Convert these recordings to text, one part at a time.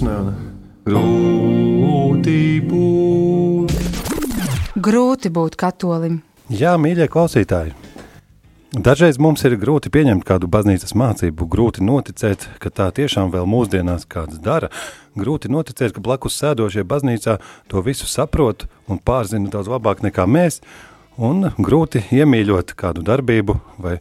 jauna. Grūti būt. Grūti būt katolim. Jā, mīļie klausītāji. Dažreiz mums ir grūti pieņemt kādu baznīcas mācību, grūti noticēt, ka tā tiešām vēl mūsdienās kāds dara. Grūti noticēt, ka blakus sēdošie baznīcā to visu saprot un pārzina daudz labāk nekā mēs, un grūti iemīļot kādu darbību vai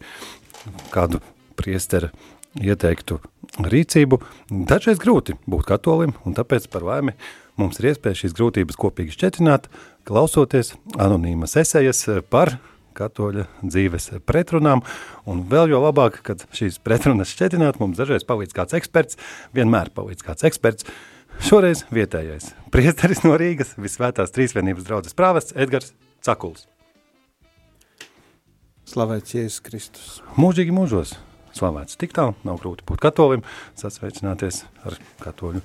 kādu priesteru ieteiktu rīcību. Dažreiz grūti būt katolim, un tāpēc par laimi mums ir iespēja šīs grūtības kopīgi šķetināt, klausoties anonīmas esejas par katoļa dzīves pretrunām. Un vēl jau labāk, kad šīs pretrunas šķietināt, mums dažreiz palīdz kāds eksperts, vienmēr palīdz kāds eksperts. Šoreiz vietējais priesteris no Rīgas, visvētās trīsvienības draudzes prāvests Edgars Cakuls. Slavēts Jēzus Kristus. Mūžīgi mūžos slavēts tik tālu, nav grūti būt katolim, sasveicināties ar katoļu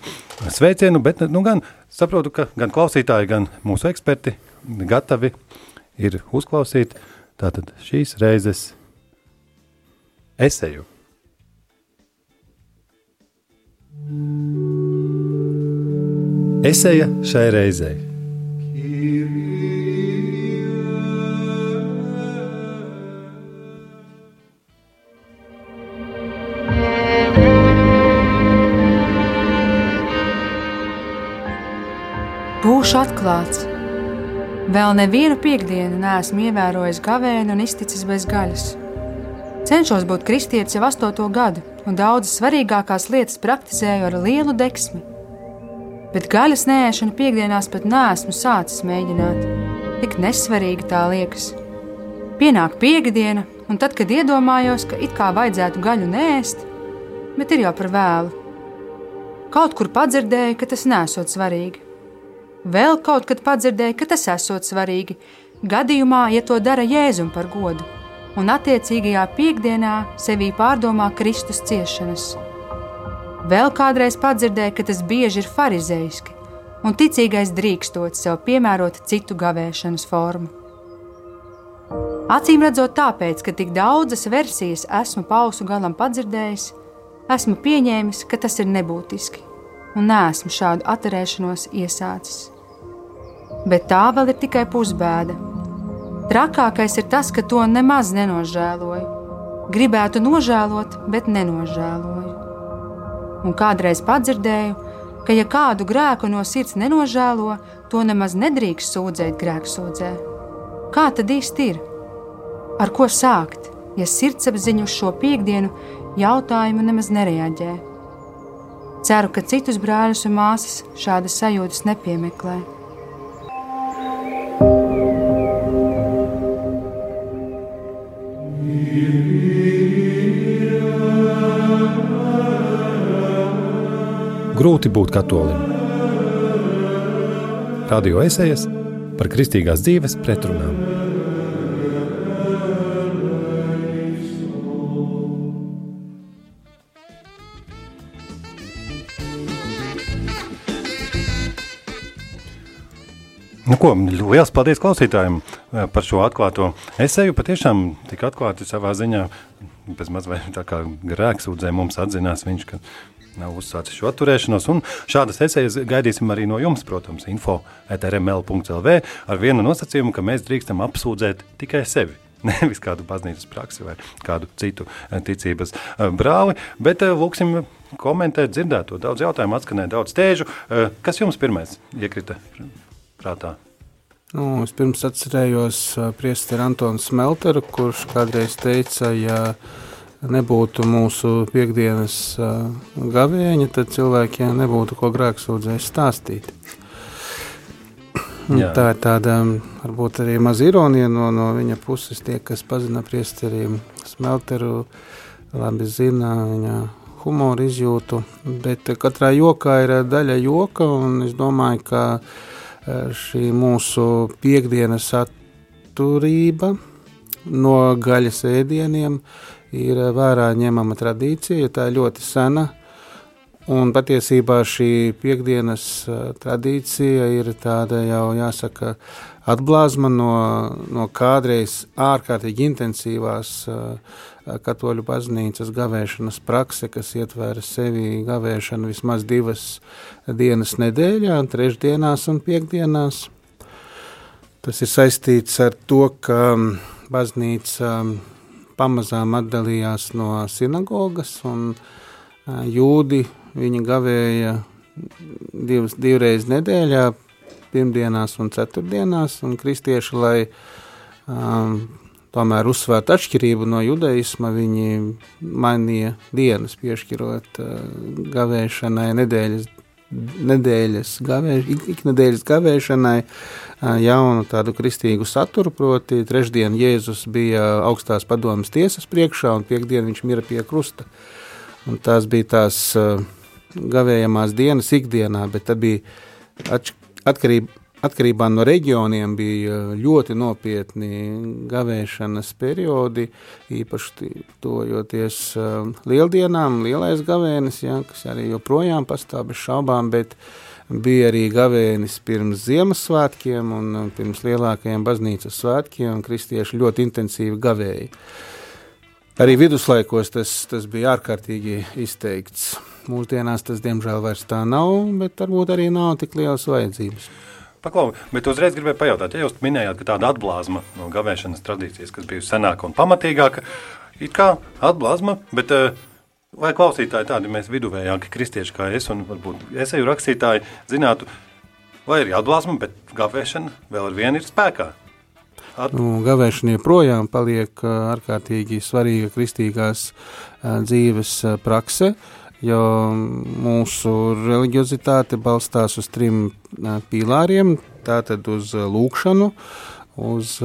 sveicienu, bet nu, gan saprotu, ka gan klausītāji, gan mūsu eksperti gatavi ir uzklausīt Tātad šīs reizes eseju. Eseja šai reizei. Atklāts Vēl nevienu piekdienu neesmu ievērojis gavēnu un izticis bez gaļas. Cenšos būt kristietis jau astoto gadu, un daudzas svarīgākās lietas praktizēju ar lielu deksmi. Bet gaļas nēšanu piekdienās pat neesmu sācis mēģināt. Tik nesvarīgi tā liekas. Pienāk piekdiena, un tad, kad iedomājos, ka it kā vajadzētu gaļu nēst, bet ir jau par vēlu. Kaut kur padzirdēju, ka tas nesot svarīgi. Vēl kaut kad padzirdēju, ka tas esot svarīgi, gadījumā, ja to dara Jēzum par godu, un attiecīgajā piekdienā sevī pārdomā Kristus ciešanas. Vēl kādreiz padzirdēju, ka tas bieži ir farizeiski, un ticīgais drīkstot sev piemērot citu gavēšanas formu. Acīm redzot, tāpēc, ka tik daudzas versijas esmu pausu galam padzirdējis, esmu pieņēmis, ka tas ir nebūtiski, un neesmu šādu atcerēšanos iesācis bet tā vēl ir tikai pusbēda. Trakākais ir tas, ka to nemaz nenožēloju. Gribētu nožēlot, bet nenožēloju. Un kādreiz padzirdēju, ka, ja kādu grēku no sirds nenožēlo, to nemaz nedrīkst sūdzēt grēksūdzē. Kā tad īsti ir? Ar ko sākt, ja sirdsapziņu uz šo piekdienu jautājumu nemaz nereaģē? Ceru, ka citus brāļus un māsas šādas sajūtas nepiemeklē. Grūti būt katolim. Radio esejas par kristīgās dzīves pretrunām. Nu, ko, liels paldies klausītājiem eh, par šo atklāto eseju. Patiešām tik atklāti savā ziņā, bez maz vai tā kā grēksūdzē mums atzinās viņš, ka nav uzsācis šo atturēšanos. Šādas esejas gaidīsim arī no jums, protams, info etrml.lv ar vienu nosacījumu, ka mēs drīkstam apsūdzēt tikai sevi. Nevis kādu baznīcas praksi vai kādu citu eh, ticības eh, brāli, bet eh, lūksim komentēt, dzirdēto. Daudz jautājumu atskanēja, daudz tēžu. Kas jums pirmais iekrita prātā? Nu, es pirms atcerējos priesteri Antonu Smelteru, kurš kādreiz teica, ja nebūtu mūsu piekdienas gavēņa, tad cilvēkiem nebūtu ko grēksūdzēs stāstīt. Jā. Tā ir tāda varbūt arī maza ironija no, no viņa puses. Tie, kas pazina priesteriem smelteru, labi zina viņa humoru izjūtu, bet katrā jokā ir daļa joka, un es domāju, ka šī mūsu piekdienas atturība no gaļas ēdieniem uh, ir vērā ņemama tradīcija, jo tā ir ļoti sena Un patiesībā šī piekdienas tradīcija ir tāda jau, jāsaka, atblāzma no, no kādreiz ārkārtīgi intensīvās katoļu baznīcas gavēšanas prakse, kas ietvēra sevi gavēšanu vismaz divas dienas nedēļā, trešdienās un piekdienās. Tas ir saistīts ar to, ka baznīca pamazām atdalījās no sinagogas un jūdi Viņa gavēja divas, divreiz nedēļā, pirmdienās un ceturtdienās, un kristieši, lai um, tomēr uzsvērtu atšķirību no judaisma, viņi mainīja dienas, piešķirot uh, gavēšanai nedēļas. Nedēļas gavēš, iknedēļas gavēšanai uh, jaunu tādu kristīgu saturu, proti, trešdien Jēzus bija augstās padomas tiesas priekšā, un piekdien viņš mira pie krusta. Un tās bija tās gavējamās dienas ikdienā, bet tad bija atkarība. Atkarībā no reģioniem bija ļoti nopietni gavēšanas periodi, īpaši tojoties uh, lieldienām, lielais gavēnis, ja, kas arī joprojām pastāv bez šaubām, bet bija arī gavēnis pirms Ziemassvētkiem un uh, pirms lielākajiem baznīcas svētkiem, un kristieši ļoti intensīvi gavēja. Arī viduslaikos tas, tas bija ārkārtīgi izteikts. Mūsdienās tas, diemžēl, vairs tā nav, bet varbūt arī nav tik lielas vajadzības. Paklau, bet uzreiz gribēju pajautāt, ja jūs minējāt, ka tāda atblāzma no gavēšanas tradīcijas, kas bijusi senāka un pamatīgāka, ir kā atblāzma, bet eh, vai klausītāji tādi mēs viduvējāki kristieši kā es un varbūt esēju rakstītāji zinātu, vai ir atblāzma, bet gavēšana vēl ar vienu ir spēkā? At... Nu, gavēšana joprojām paliek eh, ārkārtīgi svarīga kristīgās eh, dzīves prakse. Uh, jo mūsu reliģiozitāte balstās uz trim pīlāriem. Tātad uz lūkšanu, uz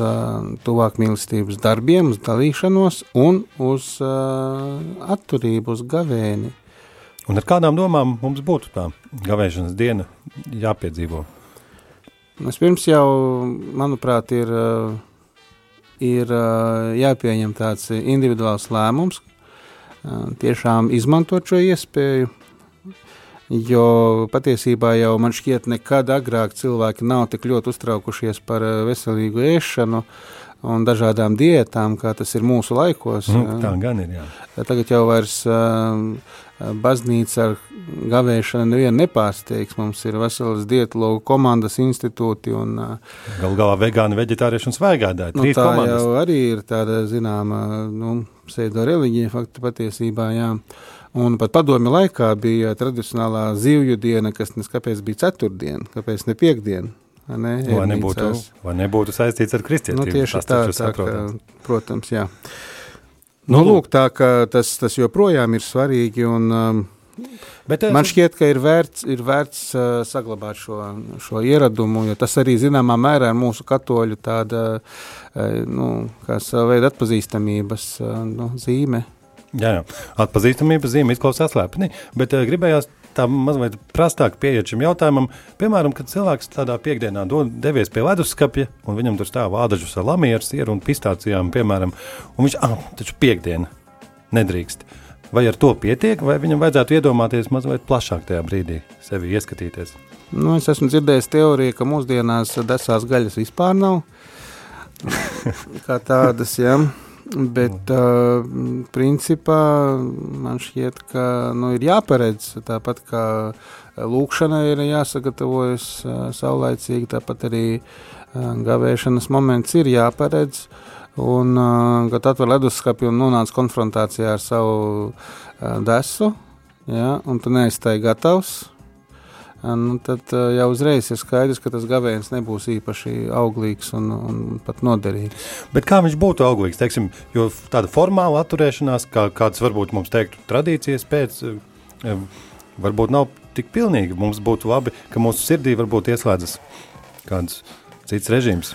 tuvāk mīlestības darbiem, uz dalīšanos un uz atturību, uz gavēni. Un ar kādām domām mums būtu tā gavēšanas diena jāpiedzīvo? Vispirms jau, manuprāt, ir, ir jāpieņem tāds individuāls lēmums, tiešām izmantot šo iespēju. Jo patiesībā jau man šķiet, nekad agrāk cilvēki nav tik ļoti uztraukušies par veselīgu ēšanu un dažādām diētām, kā tas ir mūsu laikos. Nu, tā gan ir. Jā. Tagad jau vairs baznīca ar gavēšanu nevienu nepārsteigs. Mums ir veselas dietologu komandas institūti. Un, Galu galā vegāni, veģetārieši un svaigādāji. Nu, tā komandas. jau arī ir tāda zināma nu, pseido reliģija fakti patiesībā. Jā. Un pat padomju laikā bija tradicionālā zivju diena, kas neskapēc bija ceturtdiena, kāpēc ne piekdiena. Ne, vai, nebūtu, vai nebūtu saistīts ar kristietību? Nu, tieši tā, tā ka, protams, jā. Nu, nu, lūk, tā ka tas, tas joprojām ir svarīgi. Un, um, Bet, Man šķiet, ka ir vērts, ir vērts uh, saglabāt šo, šo ieradumu, jo tas arī zināmā mērā ir mūsu katoļu tāda, uh, nu, kā sava veida atpazīstamības uh, nu, zīme. Jā, jā. atpazīstamības zīme izklausās lepni, bet uh, gribējās tā mazliet prastāk pieiet šim jautājumam. Piemēram, kad cilvēks tādā piekdienā devies pie leduskapja, un viņam tur stāv ādažus ar lamieru, sieru un pistācijām, piemēram, un viņš, ah, taču piekdiena nedrīkst. Vai ar to pietiek, vai viņam vajadzētu iedomāties mazliet plašāk tajā brīdī, sevi ieskatīties? Nu, es esmu dzirdējis teoriju, ka mūsdienās desās gaļas vispār nav. kā tādas, jā. Bet, uh, principā, man šķiet, ka nu, ir jāparedz tāpat kā lūkšana ir jāsagatavojas uh, saulaicīgi, tāpat arī uh, gavēšanas moments ir jāparedz. Un, uh, kad atver leduskapi un nonāc konfrontācijā ar savu uh, desu, ja, un tu neesi tai gatavs, nu, tad uh, jau uzreiz ir skaidrs, ka tas gavēnis nebūs īpaši auglīgs un, un pat noderīgs. Bet kā viņš būtu auglīgs? Teiksim, jo tāda formāla atturēšanās, kā kāds varbūt mums teiktu, tradīcijas pēc, varbūt nav tik pilnīga. Mums būtu labi, ka mūsu sirdī varbūt ieslēdzas kāds cits režīms.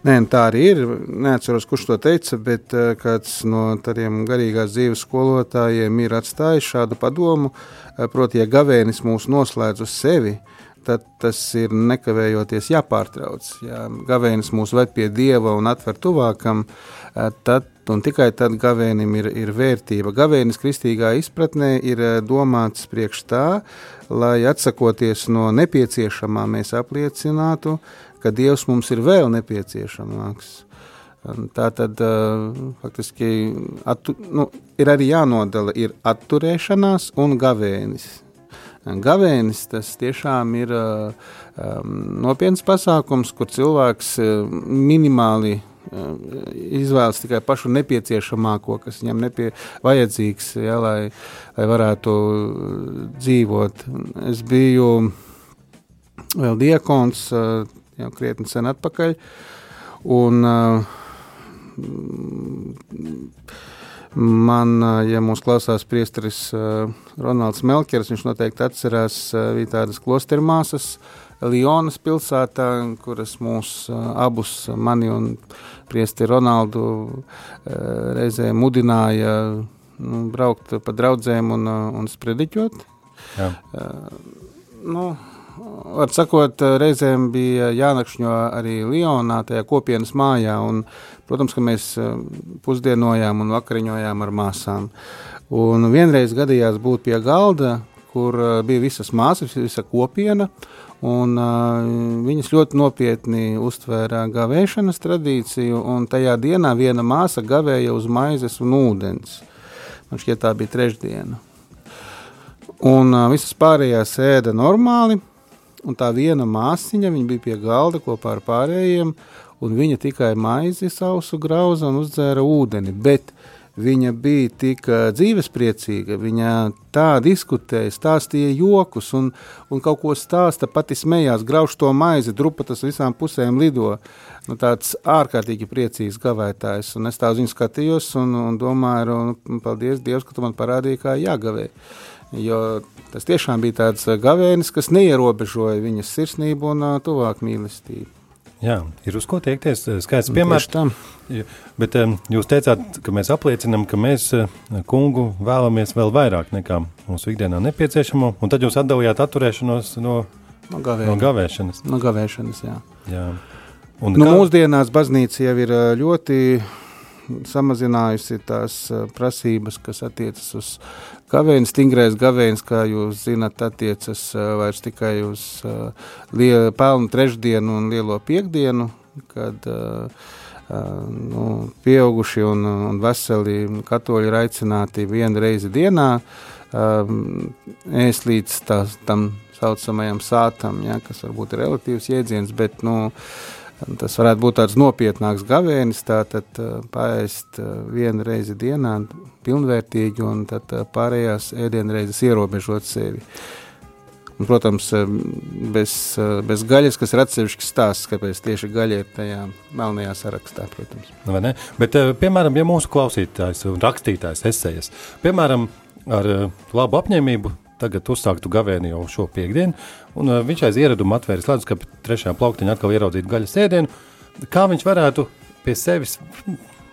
Nē, nu tā arī ir. Neatceros, kurš to teica, bet uh, kāds no tādiem garīgās dzīves skolotājiem ir atstājis šādu padomu. Uh, proti, ja gavēnis mūs noslēdz uz sevi, tad tas ir nekavējoties jāpārtrauc. Ja gavēnis mūs ved pie dieva un atver tuvākam, uh, tad un tikai tad gavēnim ir, ir vērtība. Gavēnis kristīgā izpratnē ir domāts priekš tā, lai atsakoties no nepieciešamā, mēs apliecinātu, ka Dievs mums ir vēl nepieciešamāks. Tā tad faktiski attu, nu, ir arī jānodala ir atturēšanās un gavēnis. Gavēnis tas tiešām ir um, nopietns pasākums, kur cilvēks minimāli izvēlas tikai pašu nepieciešamāko, kas viņam nepie, vajadzīgs, ja, lai, lai varētu dzīvot. Es biju vēl diakons jau krietni sen atpakaļ, un uh, Man, ja mūsu klausās priesteris Ronalds Melkers, viņš noteikti atcerās, bija tādas klostermāsas Lionas pilsētā, kuras mūs abus, mani un priesteri Ronaldu, reizē mudināja nu, braukt pa draudzēm un, un sprediķot. Jā. Nu, var sakot, reizēm bija jānakšņo arī Lionā, tajā kopienas mājā, un, protams, ka mēs eh, pusdienojām un vakariņojām ar māsām. Un vienreiz gadījās būt pie galda, kur eh, bija visas māsas, visa kopiena, un uh, viņas ļoti nopietni uztvēra gavēšanas tradīciju, un tajā dienā viena māsa gavēja uz maizes un ūdens. Man šķiet, tā bija trešdiena. Un uh, visas pārējās ēda normāli, un tā viena māsiņa, bija pie galda kopā ar pārējiem, un viņa tikai maizi sausu grauza un uzdzēra ūdeni, bet viņa bija tik dzīvespriecīga, viņa tā diskutēja, stāstīja jokus un, un kaut ko stāsta, pati smējās, grauž to maizi, drupa tas visām pusēm lido. Nu, tāds ārkārtīgi priecīgs gavētājs, un es tā uz viņu skatījos un, un domāju, un paldies Dievs, ka tu man parādīji, kā jāgavē. Jo tas tiešām bija tāds gavēnis, kas neierobežoja viņas sirsnību un tuvāk mīlestību. Jā, ir uz ko tiekties. Skaidrs, piemērs tam. Bet jūs teicāt, ka mēs apliecinām, ka mēs kungu vēlamies vēl vairāk nekā mūsu ikdienā nepieciešamo, un tad jūs atdalījāt atturēšanos no, no, gavēņa. no gavēšanas. No gavēšanas, jā. jā. Un nu, kā... Mūsdienās baznīca jau ir ļoti samazinājusi tās prasības, kas attiecas uz gavēni. Stingrais gavēnis, kā jūs zinat, attiecas vairs tikai uz pelnu trešdienu un lielo piekdienu, kad nu, pieauguši un, un veseli katoļi ir aicināti vienu reizi dienā ēst līdz tā, tam saucamajam sātam, ja, kas varbūt ir relatīvs jēdziens, bet nu, uh, Tas varētu būt tāds nopietnāks gavēnis, tātad pāriest vienu reizi dienā, pilnvērtīgi, un tad pārējās ēdienreizes ierobežot sevi. Un, protams, bez, bez gaļas, kas ir atsevišķs stāsts, kāpēc tieši gaļa ir tajā melnajā sarakstā. Protams. Nu, Bet, piemēram, ja mūsu klausītājs un rakstītājs esejas, piemēram, ar labu apņēmību tagad uzsāktu gavēni jau šo piekdienu, un uh, viņš aiz ieraduma atvērs leduskapi trešajā plauktiņā atkal ieraudzīt gaļas ēdienu. Kā viņš varētu pie sevis,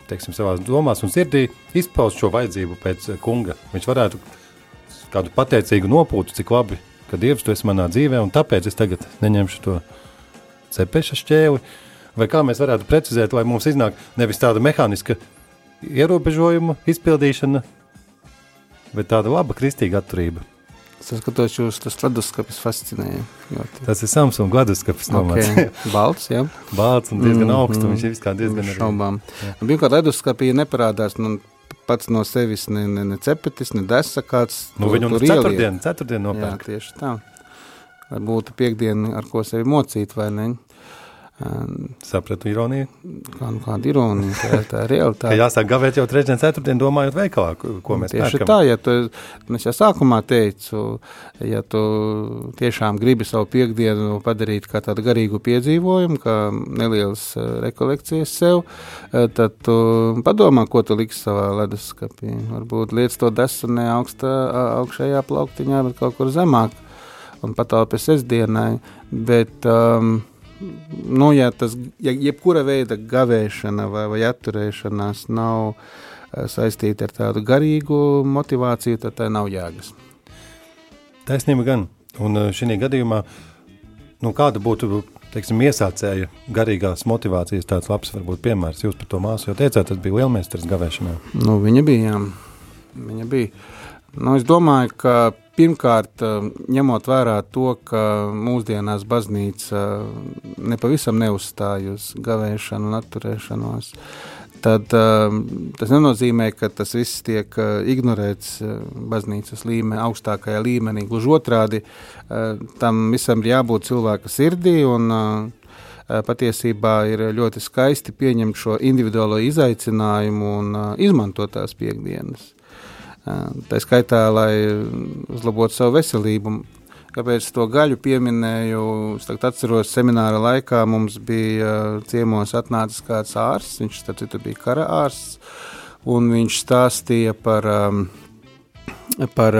teiksim, savās domās un sirdī izpaust šo vajadzību pēc uh, kunga? Viņš varētu kādu pateicīgu nopūtu, cik labi, ka Dievs tu esi manā dzīvē, un tāpēc es tagad neņemšu to cepeša šķēli. Vai kā mēs varētu precizēt, lai mums iznāk nevis tāda mehāniska ierobežojuma izpildīšana, bet tāda laba kristīga atturība. Es skatos, jūs tas leduskapis fascinēja. Ļoti. Tas ir Samsung leduskapis. Okay. Balts, jā. Balts un diezgan mm, augsts, un viņš ir viskā diezgan šaubām. Nu, bija kā leduskapī neparādās, nu, pats no sevis ne, ne, ne cepetis, ne desa kāds. Nu, viņu tur ceturtdien, ceturtdien nopērk. Jā, tieši tā. Lai būtu piekdiena, ar ko sevi mocīt, vai ne? Sapratu ironiju. Kā, nu, kāda ironija, tā, tā ir realitāte. Ka jāsāk gavēt jau trešdien, ceturtdien, domājot veikalā, ko mēs Tieši pērkam. tā, ja tu, es jau sākumā teicu, ja tu tiešām gribi savu piekdienu padarīt kā tādu garīgu piedzīvojumu, kā nelielas rekolekcijas sev, tad tu padomā, ko tu liksi savā leduskapī. Varbūt liec to desu ne augstā, augšējā plauktiņā, bet kaut kur zemāk un patāpi sestdienai, bet um, nu, ja tas, ja jebkura veida gavēšana vai, vai atturēšanās nav eh, saistīta ar tādu garīgu motivāciju, tad tā nav jēgas. Taisnība gan. Un eh, šī gadījumā, nu, kāda būtu teiksim, iesācēja garīgās motivācijas tāds labs varbūt piemērs. Jūs par to māsu jau teicāt, tas bija lielmeistars gavēšanā. Nu, viņa bija, jā. Viņa bija. Nu, es domāju, ka pirmkārt, ņemot vērā to, ka mūsdienās baznīca nepavisam neuzstāj uz gavēšanu un atturēšanos, tad uh, tas nenozīmē, ka tas viss tiek ignorēts baznīcas līmenī, augstākajā līmenī. Gluži otrādi, tam visam ir jābūt cilvēka sirdī. Un, patiesībā ir ļoti skaisti pieņemt šo individuālo izaicinājumu un izmantot tās piekdienas. Tā skaitā, lai uzlabotu savu veselību. Kāpēc to gaļu pieminēju? Es atceros, semināra laikā mums bija ciemos atnācis kāds ārsts. Viņš citu, bija kara ārsts, un viņš stāstīja par, par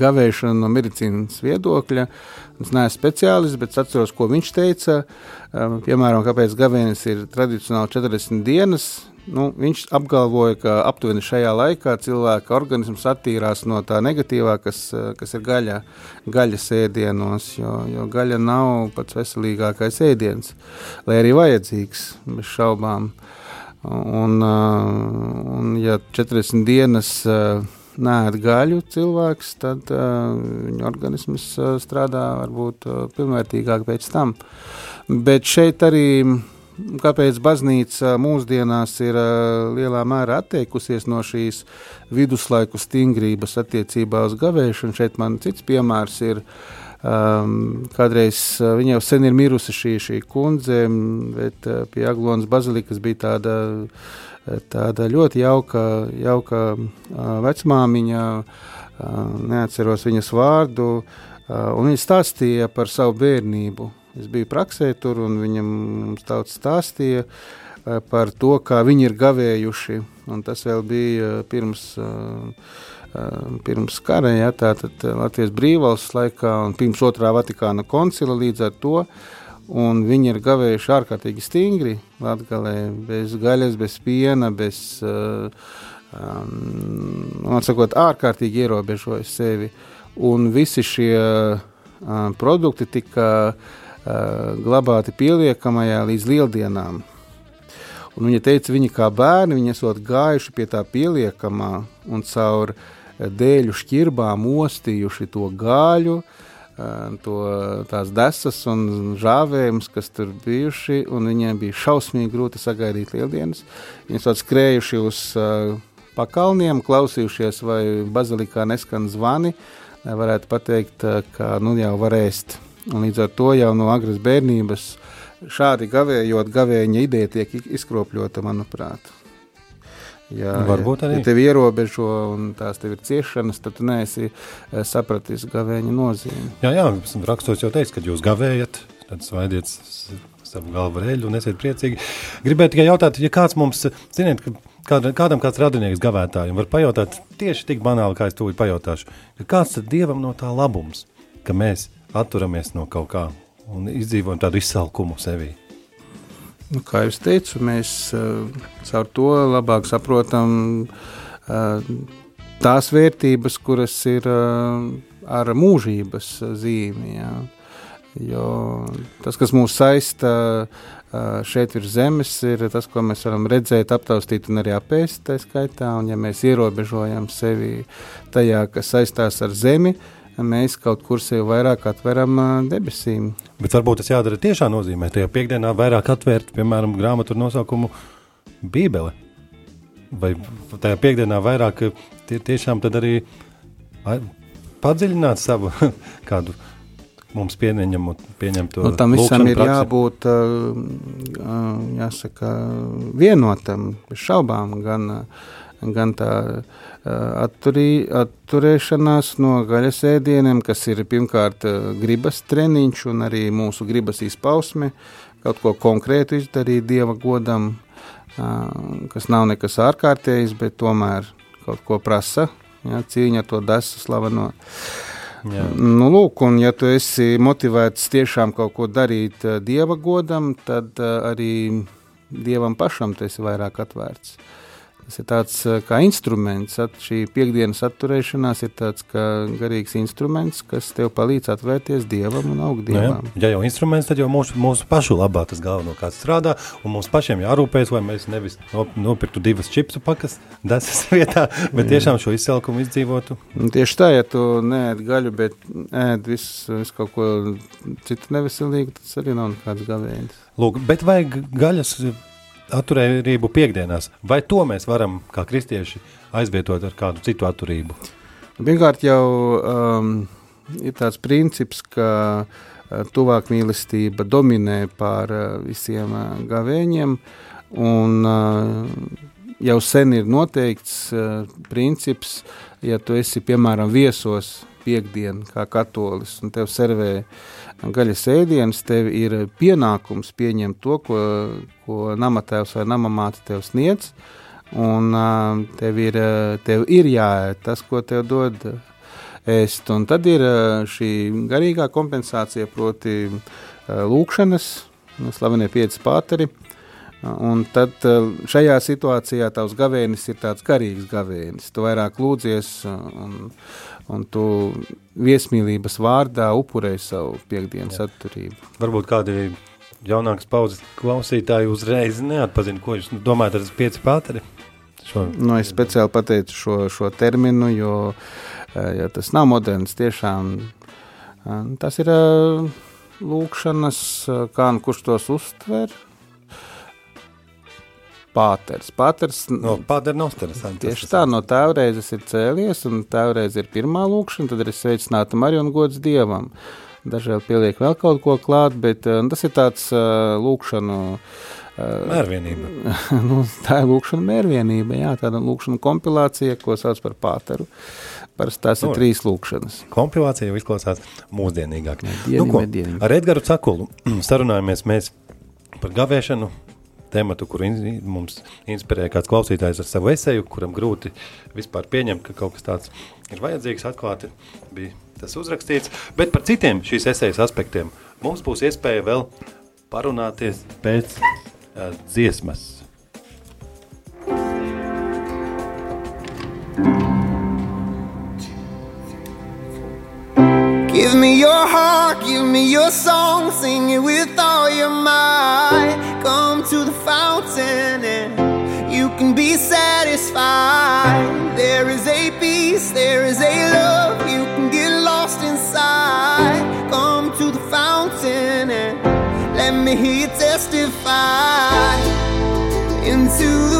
gavēšanu no medicīnas viedokļa. Es neesmu speciālists, bet atceros, ko viņš teica. Piemēram, kāpēc gavēnis ir tradicionāli 40 dienas, Nu, viņš apgalvoja, ka aptuveni šajā laikā cilvēka organisms attīrās no tā negatīvā, kas, kas ir gaļa, gaļas ēdienos, jo, jo gaļa nav pats veselīgākais ēdiens, lai arī vajadzīgs, bez šaubām. Un, un ja 40 dienas nēd gaļu cilvēks, tad viņa organisms strādā varbūt pilnvērtīgāk pēc tam. Bet šeit arī kāpēc baznīca mūsdienās ir lielā mērā atteikusies no šīs viduslaiku stingrības attiecībā uz gavēšanu. Šeit man cits piemērs ir. Um, kādreiz viņa jau sen ir mirusi šī, šī kundze, bet uh, pie Aglonas bazilikas bija tāda, tāda ļoti jauka, jauka uh, vecmāmiņa, uh, neatceros viņas vārdu, uh, un viņa stāstīja par savu bērnību. Es biju praksē tur, un viņam daudz stāstīja par to, kā viņi ir gavējuši. Un tas vēl bija pirms, pirms kara, ja, tātad Latvijas brīvvalsts laikā un pirms otrā Vatikāna koncila līdz ar to. Un viņi ir gavējuši ārkārtīgi stingri, latgalē, bez gaļas, bez piena, bez, um, sakot, ārkārtīgi ierobežoja sevi. Un visi šie uh, produkti tika uh, glabāti pieliekamajā līdz lieldienām. Un viņa teica, viņi kā bērni, viņi esot gājuši pie tā pieliekamā un caur dēļu šķirbām ostījuši to gaļu, to, tās desas un žāvējumus, kas tur bijuši, viņiem bija šausmīgi grūti sagaidīt lieldienas. Viņi esot skrējuši uz pakalniem, klausījušies, vai bazilikā neskan zvani, varētu pateikt, ka nu jau var ēst. Un līdz ar to jau no agras bērnības šādi gavējot, gavēņa ideja tiek izkropļota, manuprāt. Ja, Varbūt arī. Ja tev ierobežo un tās tev ir ciešanas, tad tu neesi eh, sapratis gavēņa nozīmi. Jā, jā, rakstos jau teica, ka jūs gavējat, tad svaidiet savu galvu reļu un esiet priecīgi. Gribētu tikai jautāt, ja kāds mums, ziniet, ka kāda, kādam kāds radinieks gavētājiem var pajautāt tieši tik banāli, kā es to pajautāšu, ka kāds tad Dievam no tā labums, ka mēs atturamies no kaut kā un izdzīvojam tādu izsalkumu sevī. Nu, kā jau teicu, mēs uh, caur to labāk saprotam uh, tās vērtības, kuras ir uh, ar mūžības zīmi. Jā. Jo tas, kas mūs saista šeit virs zemes, ir tas, ko mēs varam redzēt, aptaustīt un arī apēst. Tā skaitā, un ja mēs ierobežojam sevi tajā, kas saistās ar zemi, uh, mēs kaut kur sevi vairāk atveram debesīm. Bet varbūt tas jādara tiešā nozīmē. Tajā piekdienā vairāk atvērt, piemēram, grāmatu nosaukumu Bībele. Vai tajā piekdienā vairāk tie, tiešām arī padziļināt savu kādu mums pieņemtu pieņemto nu, tam visam ir praksi. jābūt jāsaka, vienotam, bez šaubām, gan, gan tā atturī, atturēšanās no gaļas ēdieniem, kas ir pirmkārt gribas treniņš un arī mūsu gribas izpausme, kaut ko konkrētu izdarīt dieva godam, kas nav nekas ārkārtējs, bet tomēr kaut ko prasa, ja, cīņa ar to desu slaveno. Jā. Nu, lūk, un ja tu esi motivēts tiešām kaut ko darīt dieva godam, tad arī dievam pašam tu esi vairāk atvērts. Tas ir tāds uh, kā instruments, at, šī piekdienas atturēšanās ir tāds kā garīgs instruments, kas tev palīdz atvērties dievam un augt dievam. Nu, ja jau instruments, tad jau mūsu, mūsu pašu labā tas galvenokārt strādā, un mums pašiem jārūpējas, lai mēs nevis nopirktu divas čipsu pakas desas vietā, bet tiešām šo izcelkumu izdzīvotu. Un tieši tā, ja tu neēd gaļu, bet ēd visu, visu kaut ko citu neveselīgu, tas arī nav nekāds gavēnis. Lūk, bet vai gaļas atturību piekdienās, vai to mēs varam kā kristieši aizvietot ar kādu citu atturību? Pirmkārt, jau um, ir tāds princips, ka uh, tuvāk mīlestība dominē pār uh, visiem uh, gavēņiem, un uh, jau sen ir noteikts uh, princips, ja tu esi piemēram viesos piekdienu kā katolis un tev servē gaļas ēdienas, tev ir pienākums pieņemt to, ko, ko namatēvs vai namamāte tev sniedz, un tev ir, tev ir jāēd tas, ko tev dod ēst, un tad ir šī garīgā kompensācija, proti lūkšanas, nu, slavenie pieci pāteri, Un tad šajā situācijā tavs gavēnis ir tāds garīgs gavēnis. Tu vairāk lūdzies un, un tu viesmīlības vārdā upurēji savu piekdienas atturību. Varbūt kādi jaunākas paudzes klausītāji uzreiz neatpazina, ko jūs domājat ar pieci pāteri? Šo... Nu, es speciāli pateicu šo, šo terminu, jo ja tas nav moderns, tiešām tas ir lūkšanas, kā nu kurš tos uztver, pāters. Pāters no pātera nostājas. Tieši tā, no tēvreizes ir cēlies, un tēvreiz ir pirmā lūkšana, tad ir sveicināta Marija un gods Dievam. Dažēl pieliek vēl kaut ko klāt, bet uh, tas ir tāds uh, lūkšanu. Uh, mērvienība. nu, tā ir lūkšana mērvienība, jā, tāda lūkšana kompilācija, ko sauc par pāteru. Parasti tās nu, ir trīs lūkšanas. Kompilācija jau izklausās mūsdienīgāk. Dieni, nu, ko, ar Edgaru Cakulu sarunājamies mēs par gavēšanu, tematu, kur in, mums inspirēja kāds klausītājs ar savu esēju, kuram grūti vispār pieņemt, ka kaut kas tāds ir vajadzīgs. Atklāti bija tas uzrakstīts. Bet par citiem šīs esejas aspektiem mums būs iespēja vēl parunāties pēc uh, dziesmas. Give me your heart, give me your song, sing it with all your might. Come to the fountain and you can be satisfied. There is a peace, there is a love, you can get lost inside. Come to the fountain and let me hear you testify into the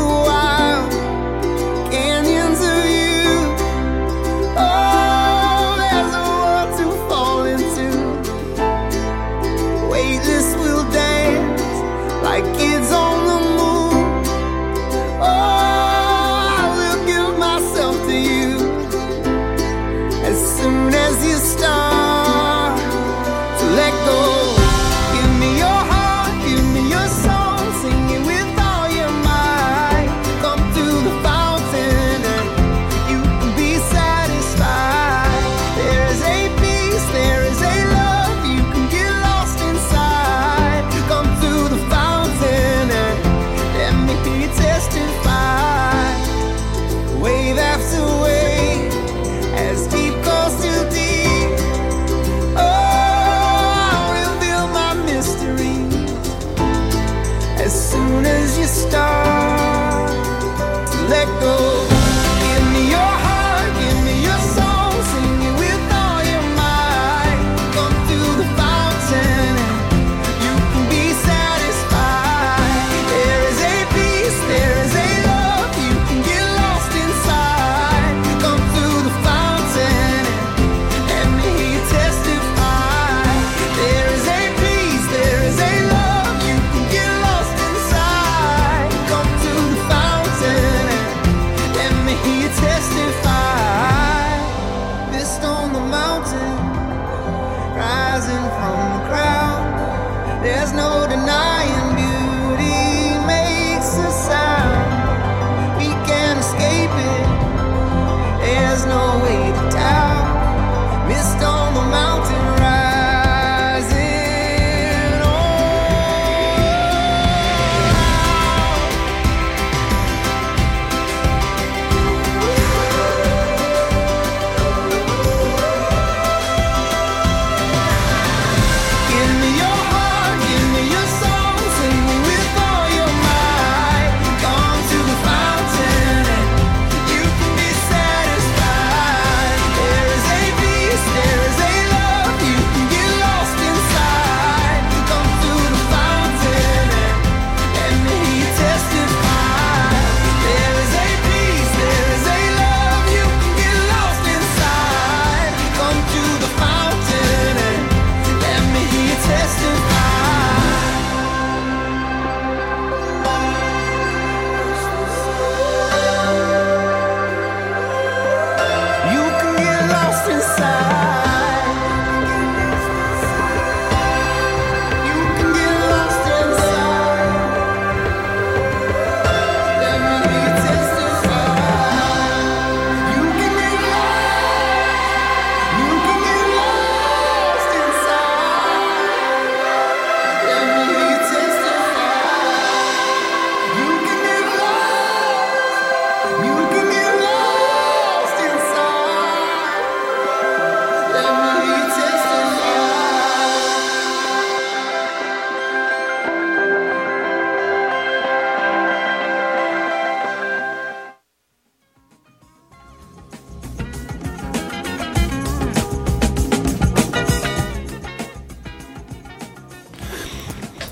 there's no way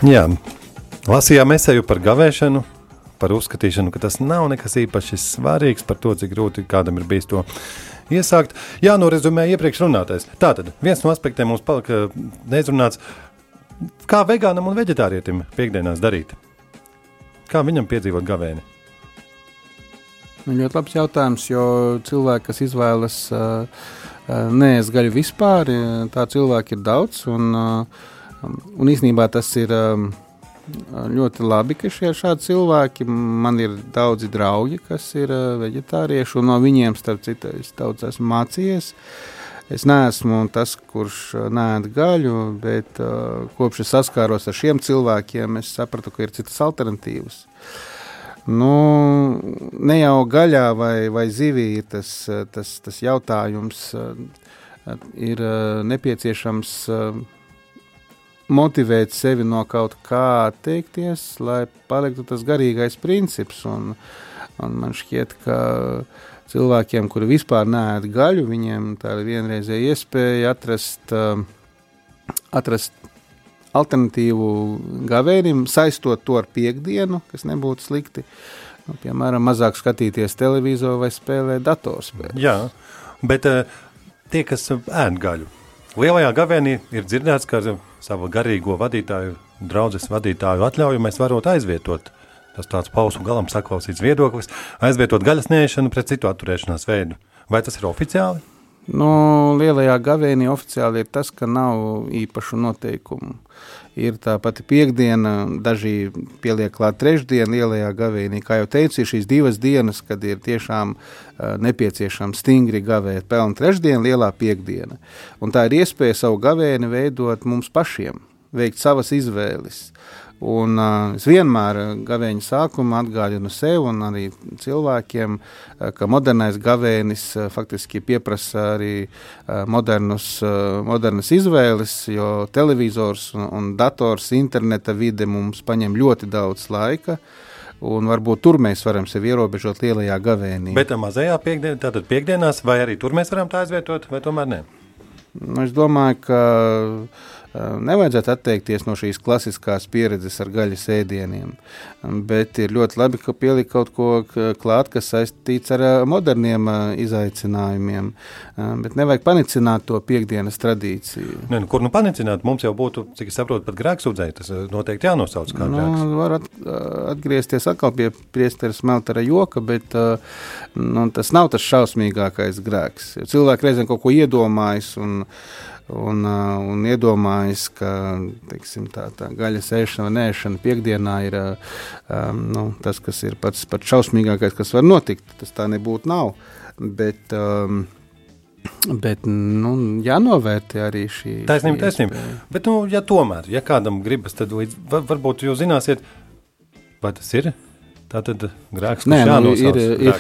Jā, lasījām esēju par gavēšanu, par uzskatīšanu, ka tas nav nekas īpaši svarīgs, par to, cik grūti kādam ir bijis to iesākt. Jā, norezumē iepriekš runātais. Tātad viens no aspektiem mums palika neizrunāts, kā vegānam un veģetārietim piekdienās darīt. Kā viņam piedzīvot gavēni? Nu, ļoti labs jautājums, jo cilvēki, kas izvēlas uh, uh, neēst gaļu vispār, uh, tā cilvēki ir daudz. Un, uh, un īsnībā tas ir um, ļoti labi, ka šie šādi cilvēki, man ir daudzi draugi, kas ir uh, veģetārieši, un no viņiem, starp citu, es daudz esmu mācījies. Es neesmu tas, kurš uh, nēd gaļu, bet uh, kopš es saskāros ar šiem cilvēkiem, es sapratu, ka ir citas alternatīvas. Nu, ne jau gaļā vai, vai zivī ir tas, tas, tas jautājums, ir nepieciešams motivēt sevi no kaut kā atteikties, lai paliktu tas garīgais princips. Un, un man šķiet, ka cilvēkiem, kuri vispār neēd gaļu, viņiem tā ir vienreizēja iespēja atrast, uh, atrast alternatīvu gavēnim, saistot to ar piekdienu, kas nebūtu slikti. Nu, piemēram, mazāk skatīties televizoru vai spēlēt datorspēles. Jā, bet uh, tie, kas ēd gaļu, lielajā gavēnī ir dzirdēts, ka savu garīgo vadītāju, draugu vadītāju atļauju mēs varam aizvietot. Tas tāds pausu galam saklausīts viedoklis, aizvietot gaļas nēšanu pret citu atturēšanās veidu. Vai tas ir oficiāli? Nu, lielajā gavēnī oficiāli ir tas, ka nav īpašu noteikumu. Ir tā pati piekdiena, daži pieliek klāt trešdienu lielajā gavēnī. Kā jau teicu, ir šīs divas dienas, kad ir tiešām uh, nepieciešams stingri gavēt pelnu trešdienu, lielā piekdiena. Un tā ir iespēja savu gavēni veidot mums pašiem, veikt savas izvēles. Un, uh, es vienmēr gavēņa sākumā atgādinu sev un arī cilvēkiem, uh, ka modernais gavēnis uh, faktiski pieprasa arī uh, modernus, uh, modernas izvēles, jo televizors un, un dators, interneta vide mums paņem ļoti daudz laika. Un varbūt tur mēs varam sevi ierobežot lielajā gavēnī. Bet mazajā piekdienā, tātad piekdienās, vai arī tur mēs varam tā aizvietot, vai tomēr ne? Nu, es domāju, ka nevajadzētu atteikties no šīs klasiskās pieredzes ar gaļas ēdieniem. Bet ir ļoti labi, ka pielikt kaut ko klāt, kas saistīts ar moderniem izaicinājumiem. Bet nevajag panicināt to piekdienas tradīciju. Ne, nu, kur nu panicināt? Mums jau būtu, cik es saprotu, pat grēksūdzēji. Tas noteikti jānosauc kā nu, grēks. Var at, atgriezties atkal pie priesteres Meltera joka, bet nu, tas nav tas šausmīgākais grēks. Cilvēki reizēm kaut ko iedomājas un un, uh, un iedomājas, ka teiksim, tā, tā gaļas ēšana un ēšana piekdienā ir um, nu, tas, kas ir pats, pats šausmīgākais, kas var notikt. Tas tā nebūtu nav. Bet, um, Bet, nu, jānovērtē arī šī. Taisnība, taisnība. Bet, nu, ja tomēr, ja kādam gribas, tad līdz, var, varbūt jūs zināsiet, vai tas ir Tā tad Nē, nu, ir, ir,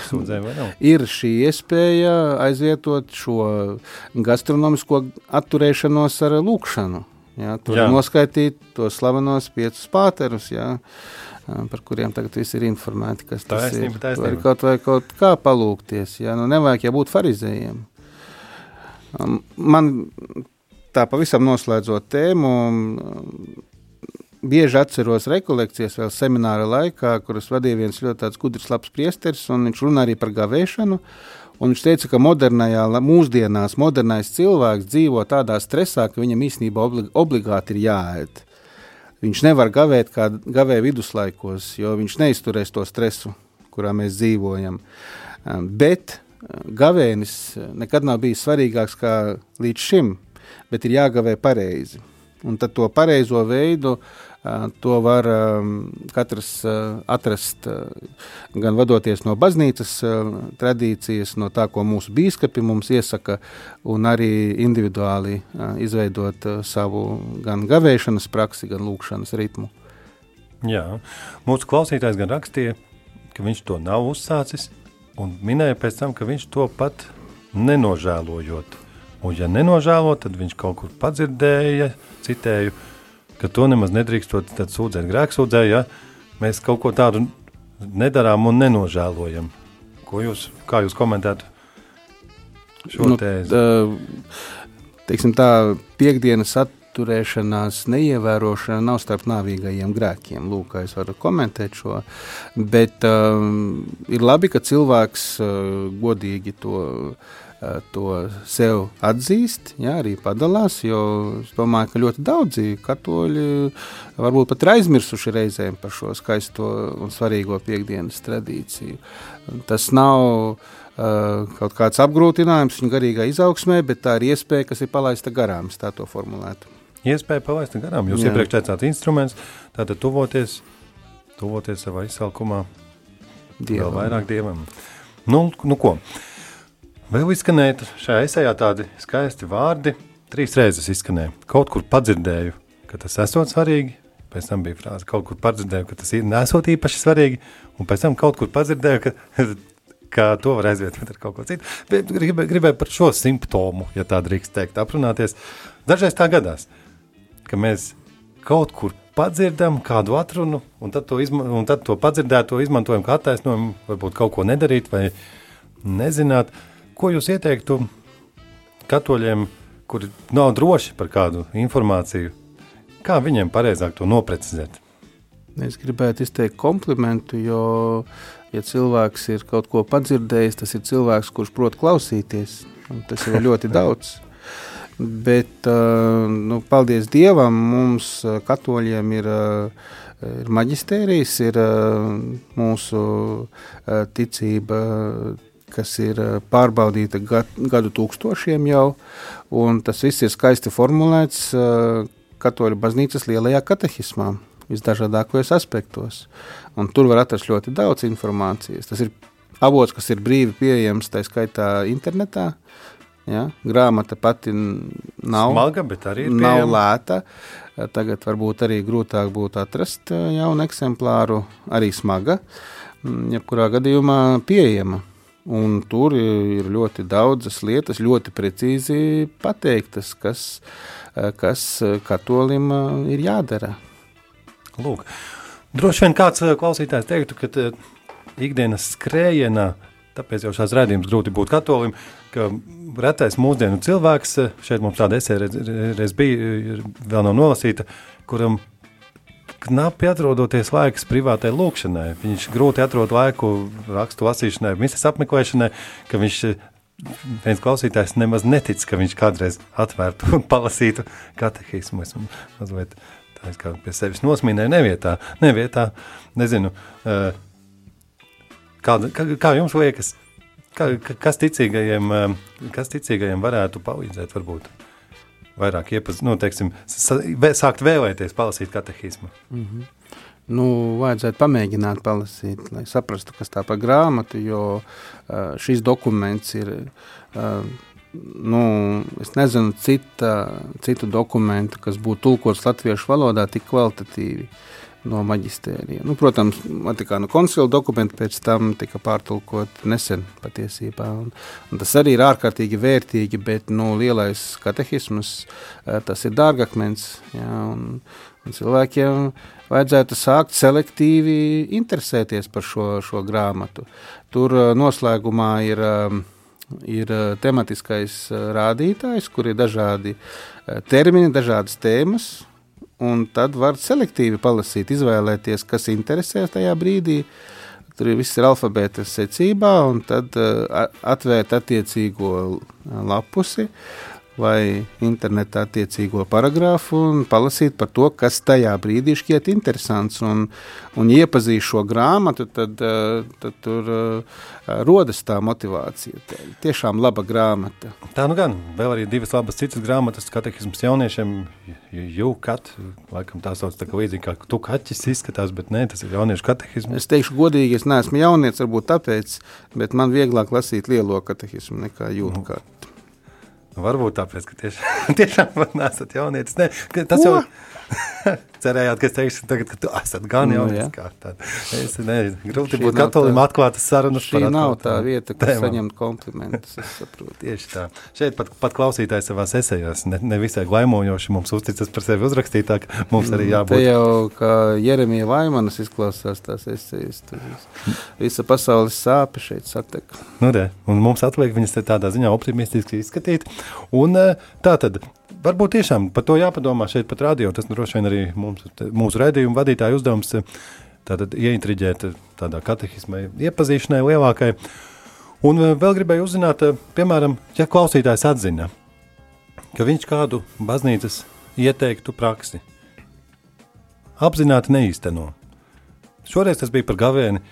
ir šī iespēja aizvietot šo gastronomisko atturēšanos ar lūkšanu. Jā, tur jā. noskaitīt tos slavenos piecus pāterus, jā, par kuriem tagad viss ir informēti, kas tas taisnība, ir. Var kaut vai kaut kā palūkties, jā, nu nevajag jābūt farizējiem. Man tā pavisam noslēdzot tēmu, bieži atceros rekolekcijas vēl semināra laikā, kuras vadīja viens ļoti gudrs, labs priesteris, un viņš runā arī par gavēšanu. Un viņš teica, ka modernajā, mūsdienās modernais cilvēks dzīvo tādā stresā, ka viņam īstenībā oblig obligāti ir jāēd. Viņš nevar gavēt kā gavēja viduslaikos, jo viņš neizturēs to stresu, kurā mēs dzīvojam. Bet gavēnis nekad nav bijis svarīgāks kā līdz šim, bet ir jāgavē pareizi. Un tad to pareizo veidu uh, To var katrs atrast gan vadoties no baznīcas tradīcijas, no tā, ko mūsu biskupi mums iesaka, un arī individuāli izveidot savu gan gavēšanas praksi, gan lūkšanas ritmu. Jā, mūsu klausītājs gan rakstīja, ka viņš to nav uzsācis, un minēja pēc tam, ka viņš to pat nenožēlojot. Un, ja nenožēlo, tad viņš kaut kur padzirdēja, citēju, ka to nemaz nedrīkstot sūdzēt grēksūdzē, ja mēs kaut ko tādu nedarām un nenožēlojam. Ko jūs, kā jūs komentētu šo nu, tēzi? Teiksim tā, piekdienas neizturēšanās, neievērošana nav starp nāvīgajiem grēkiem. Lūk, es varu komentēt šo. Bet um, ir labi, ka cilvēks uh, godīgi to uh, to sev atzīst, jā, arī padalās. Jo es domāju, ka ļoti daudzi katoļi varbūt pat ir aizmirsuši reizēm par šo skaisto un svarīgo piekdienas tradīciju. Tas nav uh, kaut kāds apgrūtinājums viņa garīgā izaugsmē, bet tā ir iespēja, kas ir palaista garām, tā to formulētu. Iespēja palaist garām. Jūs Jā. iepriekš teicāt instruments, tātad tuvoties, tuvoties savā izsalkumā vēl Dievam. vairāk dievam. Nu, nu ko? Vēl izskanēja šajā esejā tādi skaisti vārdi. Trīs reizes izskanēja. Kaut kur padzirdēju, ka tas esot svarīgi. Pēc tam bija frāze, kaut kur padzirdēju, ka tas nesot īpaši svarīgi. Un pēc tam kaut kur padzirdēju, ka, ka to var aizvietot ar kaut ko citu. Bet gribēju, gribēju par šo simptomu, ja tā drīkst teikt, aprunāties. Dažreiz tā gadās, ka mēs kaut kur padzirdam kādu atrunu, un tad to, izma un tad to padzirdēto izmantojam kā attaisnojumu, varbūt kaut ko nedarīt vai nezināt. Ko jūs ieteiktu katoļiem, kuri nav droši par kādu informāciju? Kā viņiem pareizāk to noprecizēt? Es gribētu izteikt komplimentu, jo, ja cilvēks ir kaut ko padzirdējis, tas ir cilvēks, kurš prot klausīties. Tas ir ļoti daudz. Bet, uh, nu, paldies Dievam, mums, uh, katoļiem, ir, uh, ir maģistērijas, ir mūsu ticība, kas ir uh, pārbaudīta gad, gadu tūkstošiem jau, un tas viss ir skaisti formulēts uh, katoļu baznīcas lielajā katehismā visdažādākajos aspektos. Un tur var atrast ļoti daudz informācijas. Tas ir avots, kas ir brīvi pieejams, tā skaitā internetā. Ja? Grāmata pati nav, Smaga, bet arī nav pieejama. lēta. Tagad varbūt arī grūtāk būtu atrast eh, jaunu eksemplāru, arī smaga, mm, jebkurā gadījumā pieejama. Un tur ir ļoti daudzas lietas, ļoti precīzi pateiktas, kas, eh, kas katolim eh, ir jādara. Lūk. Droši vien kāds klausītājs teiktu, ka ikdienas skrējienā, tāpēc jau šāds redzējums grūti būt katolim, ka retais mūsdienu cilvēks, šeit mums tāda esē reiz, bija, vēl nav nolasīta, kuram knapi atrodoties laiks privātai lūkšanai. Viņš grūti atrod laiku rakstu lasīšanai, misijas apmeklēšanai, ka viņš viens klausītājs nemaz netic, ka viņš kādreiz atvērtu un palasītu katehismu. Es mazliet tā kā pie sevis nosmīnēju, nevietā, nevietā, nezinu, kāda, kā, kā jums liekas, kā, ka- kas ticīgajiem, kas ticīgajiem varētu palīdzēt varbūt vairāk iepazīt, nu, teiksim, sākt vēlēties palasīt katehismu. Nu, vajadzētu pamēģināt palasīt, lai saprastu, kas tā par grāmatu, jo uh, šis dokuments ir. Uh, nu, es nezinu, cita, citu dokumentu, kas būtu tulkots latviešu valodā tik kvalitatīvi no maģistērija. Nu, protams, Vatikāna koncila dokumenti pēc tam tika pārtulkot nesen patiesībā. Un, un tas arī ir ārkārtīgi vērtīgi, bet nu, lielais katehisms eh, tas ir dārgakmens. Jā, un, un cilvēkiem vajadzētu sākt selektīvi interesēties par šo, šo grāmatu. Tur eh, noslēgumā ir, eh, ir tematiskais rādītājs, kur ir dažādi termini, dažādas tēmas. Un tad var selektīvi palasīt, izvēlēties, kas interesē tajā brīdī. Tur viss ir alfabēta secībā, un tad uh, atvērt attiecīgo lapusi vai internetā attiecīgo paragrāfu un palasīt par to, kas tajā brīdī šķiet interesants. Un, un ja iepazīst šo grāmatu, tad, uh, tad tur uh, rodas tā motivācija. Tā tiešām laba grāmata. Tā nu gan, vēl arī divas labas citas grāmatas, katehisms jauniešiem, jūkat, laikam tā sauc tā kā līdzīgi kā tu kaķis izskatās, bet nē, tas ir jauniešu katehisms. Es teikšu, godīgi, es neesmu jaunietis, varbūt tāpēc, bet man vieglāk lasīt lielo katehismu nekā jūtu kārtu. Varbūt tāpēc, ka tiešām, tiešām nesat jaunietis. Ne, tas jau cerējāt, ka es teikšu, tagad, ka tu esat gan Nu, tad. Es, ne, grūti Šī būt katolim tā- atklātas sarunas. Šī nav tā vieta, kur tēmām. saņemt komplimentus. es saprotu. Tieši tā. Šeit pat, pat klausītājs savā esejās ne, ne visai glaimojoši mums uzticas par sevi uzrakstīt, tā ka mums arī Te jābūt. jau kā Jeremija Vaimanas izklausās tās esejas. Visa pasaules sāpe šeit satek. Nu, re, un mums atliek viņas te tādā ziņā optimistiski izskatīt. Un, eh, tā tad varbūt tiešām par to jāpadomā šeit pat radio. Tas droši vien arī mums, mūsu raidījuma vadītāja uzdevums tātad ieintriģēt tādā katehismai iepazīšanai lielākai. Un eh, vēl gribēju uzzināt, eh, piemēram, ja klausītājs atzina, ka viņš kādu baznīcas ieteiktu praksi apzināti neīsteno. Šoreiz tas bija par gavēni,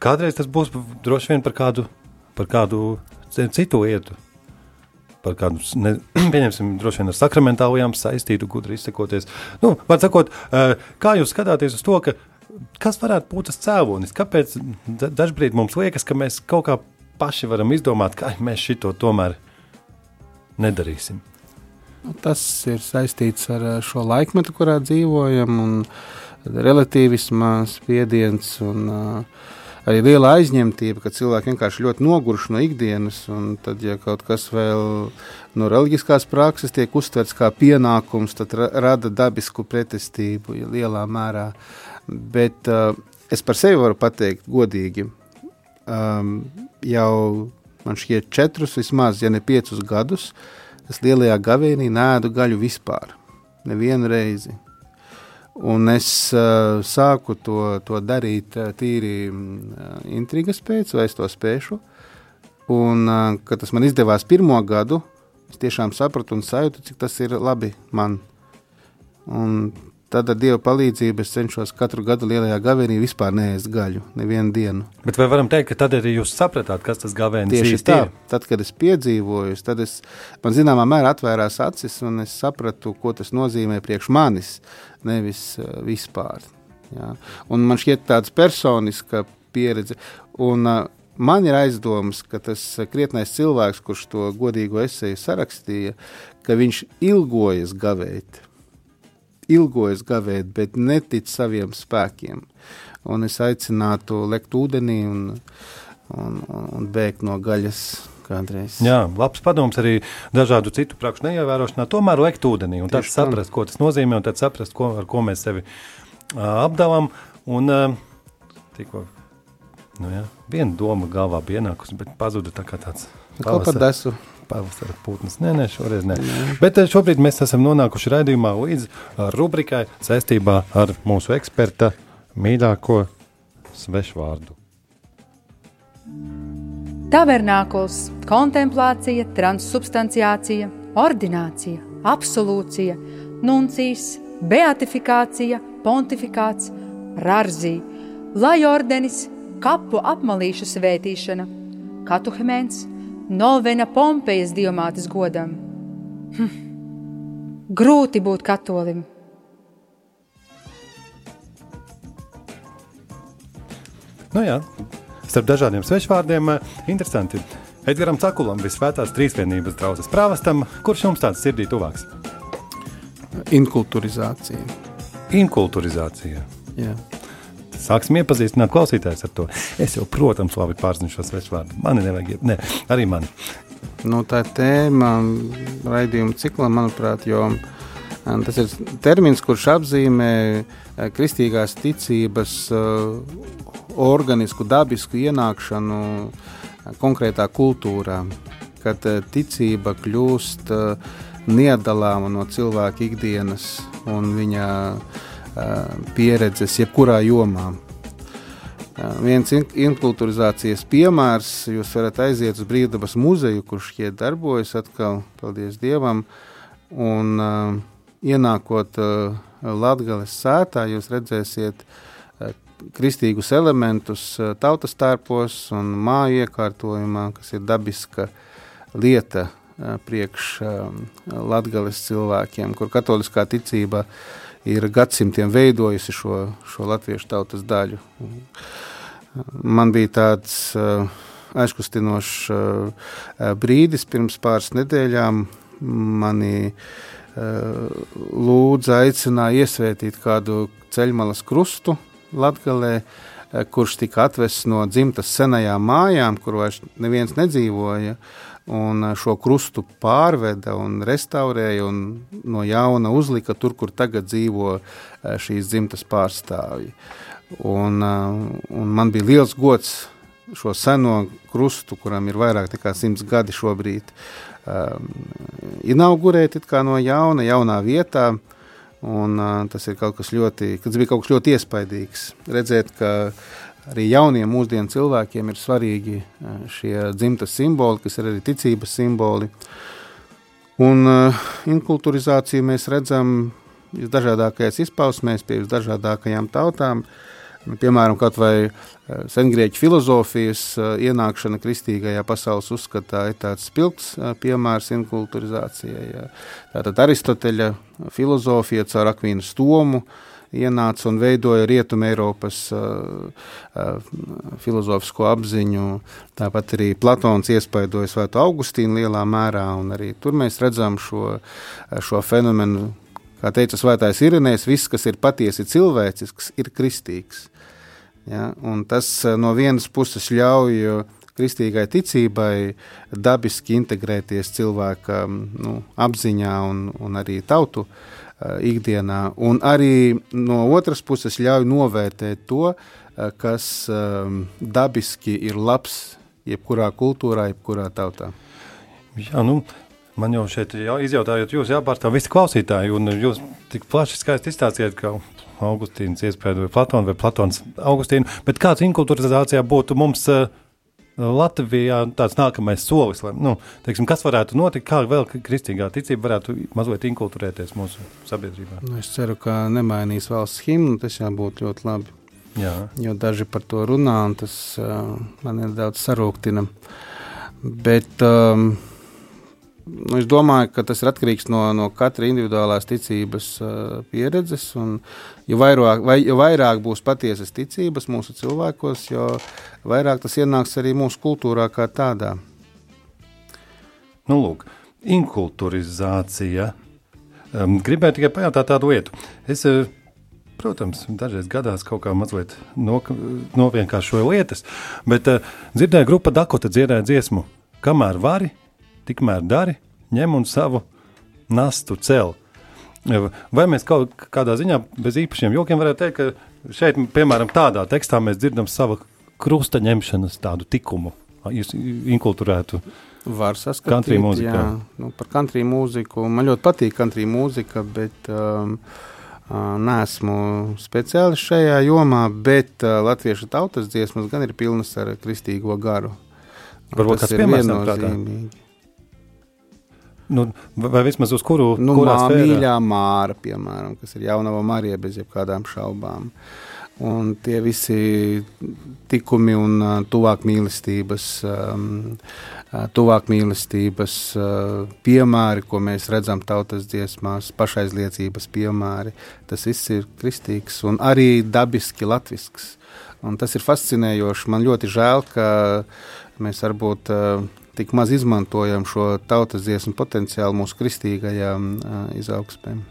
kādreiz tas būs droši vien par kādu, par kādu citu lietu. Par kādu, ne, pieņemsim, droši vien ar sakramentālajām saistītu, gudri izsakoties. Nu, var sakot, eh, kā jūs skatāties uz to, ka kas varētu būt tas cēlonis? Kāpēc dažkārt mums liekas, ka mēs kaut kā paši varam izdomāt, ka mēs šito tomēr nedarīsim? Nu, tas ir saistīts ar šo laikmetu, kurā dzīvojam, un relativisma spiediens un uh, arī liela aizņemtība, ka cilvēki vienkārši ļoti noguruši no ikdienas, tad, ja kaut kas vēl no reliģiskās prakses tiek uztverts kā pienākums, tad ra rada dabisku pretestību ja lielā mērā. Bet uh, es par sevi varu pateikt godīgi, um, jau man šķiet četrus vismaz, ja ne piecus gadus, es lielajā gavēnī nēdu gaļu vispār, nevienu reizi. Un es uh, sāku to, to darīt tīri intrigas pēc, vai es to spēšu. Un, uh, kad tas man izdevās pirmo gadu, es tiešām sapratu un sajūtu, cik tas ir labi man. Un Tad ar Dieva palīdzību es cenšos katru gadu lielajā gavēnī vispār neēst gaļu, nevienu dienu. Bet vai varam teikt, ka tad arī jūs sapratāt, kas tas gavēnis Tieši tā, ir? Tad, kad es piedzīvoju, tad es, man zināmā mērā atvērās acis un es sapratu, ko tas nozīmē priekš manis, nevis uh, vispār. Jā. Un man šķiet tāds personiska pieredze. Un, uh, Man ir aizdoms, ka tas krietnais cilvēks, kurš to godīgo esēju sarakstīja, ka viņš ilgojas gavēt ilgojas gavēt, bet netic saviem spēkiem. Un es aicinātu lekt ūdenī un, un, un bēgt no gaļas. Kādreiz. Jā, labs padoms arī dažādu citu prakšu neievērošanā. Tomēr lekt ūdenī un tad saprast, ko tas nozīmē, un tad saprast, ko, ar ko mēs sevi uh, apdāvām. Un uh, tikko nu, jā, viena doma galvā bija ienākusi, bet pazuda tā kā tāds. Kaut kā desu pavasara putns. Nē, nē, šoreiz nē. nē. Bet eh, šobrīd mēs esam nonākuši raidījumā līdz eh, rubrikai saistībā ar mūsu eksperta mīļāko svešvārdu. Tavernākls, kontemplācija, transsubstanciācija, ordinācija, absolūcija, nuncijas, beatifikācija, pontifikāts, rarzī, lai ordenis, kapu apmalīšu svētīšana, katuhemēns, Novena Pompejas diamātes godam. Hm. Grūti būt katolim. Nu jā, starp dažādiem svešvārdiem eh, interesanti. Edgars Cakulam, visvētās trīsvienības draugs prāvastam, kurš jums tāds sirdī tuvāks? Inkulturizācija. Inkulturizācija. Jā. Sāksim iepazīstināt klausītājus ar to. Es jau, protams, labi pārzinu šo svešu vārdu. Man nevajag, ne, arī man. Nu, tā tēma raidījuma ciklam, manuprāt, jo tas ir termins, kurš apzīmē kristīgās ticības organisku, dabisku ienākšanu konkrētā kultūrā, kad ticība kļūst neatdalāma no cilvēka ikdienas un viņa pieredzes jebkurā jomā. Viens inkulturizācijas piemērs, jūs varat aiziet uz Brīvdabas muzeju, kurš šeit darbojas atkal, paldies Dievam, un uh, ienākot uh, Latgales sētā, jūs redzēsiet uh, kristīgus elementus uh, tautas tērpos un māju iekārtojumā, kas ir dabiska lieta uh, priekš uh, Latgales cilvēkiem, kur katoliskā ticība uh, ir gadsimtiem veidojusi šo, šo latviešu tautas daļu. Man bija tāds uh, aizkustinošs uh, brīdis pirms pāris nedēļām. Mani uh, lūdza, aicināja iesvētīt kādu ceļmalas krustu Latgalē, kurš tika atvests no dzimtas senajām mājām, kur vairs neviens nedzīvoja. Uh, un eh, šo krustu pārveda un restaurēja un no jauna uzlika tur, kur tagad dzīvo eh, šīs dzimtas pārstāvji. Un, eh, un man bija liels gods šo seno krustu, kuram ir vairāk nekā simts gadi šobrīd, inaugurēt no jauna, jaunā vietā. Un, uh, tas ir kaut kas ļoti, tas bija kaut kas ļoti iespaidīgs. Redzēt, ka arī jauniem mūsdienu cilvēkiem ir svarīgi uh, šie dzimtas simboli, kas ir arī ticības simboli. Un uh, inkulturizāciju mēs redzam visdažādākajās izpausmēs, pie visdažādākajām tautām. Uh, piemēram, kaut vai eh, sengrieķu filozofijas eh, ienākšana kristīgajā pasaules uzskatā ir tāds spilgts eh, piemērs inkulturizācijai. Tātad Aristoteļa filozofija caur Akvīnu stomu ienāca un veidoja Rietumē Eiropas uh, uh, filozofisko apziņu. Tāpat arī Platons iespaidoja Svēto Augustīnu lielā mērā, un arī tur mēs redzam šo, šo fenomenu. Kā teica Svētais Irenēs, viss, kas ir patiesi cilvēcisks, ir kristīgs. Ja, tas eh, no vienas puses ļauj eh, kristīgai ticībai dabiski integrēties cilvēka mm, nu, apziņā un, un arī tautu uh, ikdienā, un arī no otras puses ļauj novērtēt to, uh, kas um, dabiski ir labs jebkurā kultūrā, jebkurā tautā. Jā, nu, man jau šeit jā, izjautājot, jūs jāpārstāv visi klausītāji, un jūs tik plaši skaisti izstāstījāt, ka Augustīns iespēja Platonu vai Platons Augustīnu, bet kāds inkulturizācijā būtu mums uh, Latvijā tāds nākamais solis, lai, nu, teiksim, kas varētu notikt, kā vēl kristīgā ticība varētu mazliet inkulturēties mūsu sabiedrībā? Nu, es ceru, ka nemainīs valsts himnu, tas jābūt ļoti labi. Jā. Jo daži par to runā, un tas uh, man nedaudz sarūktina. Bet um, es domāju, ka tas ir atkarīgs no, no katra individuālās ticības uh, pieredzes. Un, jo, vairāk, vai, jo vairāk būs patiesas ticības mūsu cilvēkos, jo vairāk tas ienāks arī mūsu kultūrā kā tādā. Nu, lūk, inkulturizācija. Um, gribēju tikai pajautāt tādu lietu. Es, uh, protams, dažreiz gadās kaut kā mazliet no, novienkāršoju lietas, bet uh, dzirdēju grupa Dakota dziedāja dziesmu, kamēr vari, tikmēr dari, ņem un savu nastu cel. Vai mēs kaut kādā ziņā bez īpašiem jokiem varētu teikt, ka šeit, piemēram, tādā tekstā mēs dzirdam savu krusta ņemšanas tādu tikumu, inkulturētu. Var saskatīt, country mūzika. Jā, nu, par country mūziku. Man ļoti patīk country mūzika, bet um, uh, neesmu speciālists šajā jomā, bet uh, latviešu tautas dziesmas gan ir pilnas ar kristīgo garu. Varbūt tas ir viennozīmīgi. Nu, vai vismaz uz kuru nu, mīļā māra, piemēram, kas ir jaunava Marija bez jebkādām šaubām. Un tie visi tikumi un uh, tuvāk mīlestības, um, uh, tuvāk mīlestības uh, piemēri, ko mēs redzam tautas dziesmās, pašaizliecības piemēri, tas viss ir kristīgs un arī dabiski latvisks. Un tas ir fascinējoši. Man ļoti žēl, ka mēs varbūt uh, tik maz izmantojam šo tautas dziesmu potenciālu mūsu kristīgajām izaugsmēm.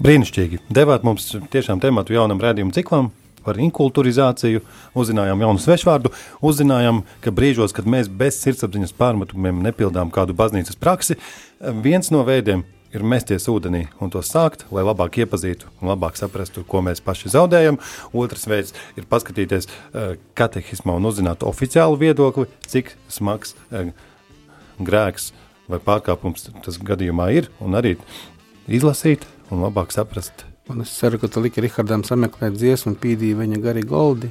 Brīnišķīgi. Devāt mums tiešām tematu jaunam redzējumu ciklam par inkulturizāciju, uzzinājām jaunu svešvārdu, uzzinājām, ka brīžos, kad mēs bez sirdsapziņas pārmetumiem nepildām kādu baznīcas praksi, viens no veidiem, ir mesties ūdenī un to sākt, lai labāk iepazītu un labāk saprastu, ko mēs paši zaudējam. Otrs veids ir paskatīties uh, katehismā un uzzināt oficiālu viedokli, cik smags uh, grēks vai pārkāpums tas gadījumā ir, un arī izlasīt un labāk saprast. Un es ceru, ka tu liki Rihardam sameklēt dziesmu un pīdīja viņa gari goldi.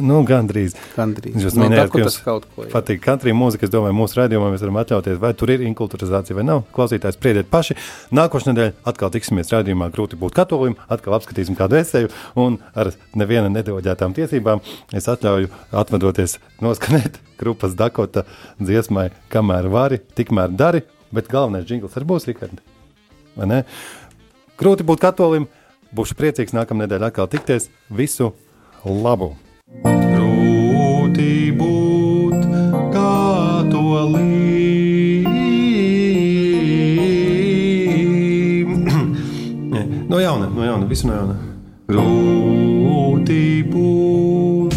Nu, gandrīz. gandrīz. Jūs no minējāt, ka jums kaut ko jā. patīk country mūzika. Es domāju, mūsu raidījumā mēs varam atļauties, vai tur ir inkulturizācija vai nav. Klausītājs spriediet paši. Nākošais nedēļa atkal tiksimies raidījumā grūti būt katolim, atkal apskatīsim kādu esēju un ar neviena nedoģētām tiesībām es atļauju atvadoties noskanēt grupas Dakota dziesmai, kamēr vari, tikmēr dari, bet galvenais džingls arī būs Rikardi. Vai ne? Grūti būt katolim, būšu priecīgs nākamnedēļ atkal tikties. Visu labu! Grūti būt katolim. no jauna, no jauna, visu no jauna. Grūti būt.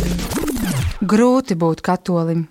Grūti būt katolim.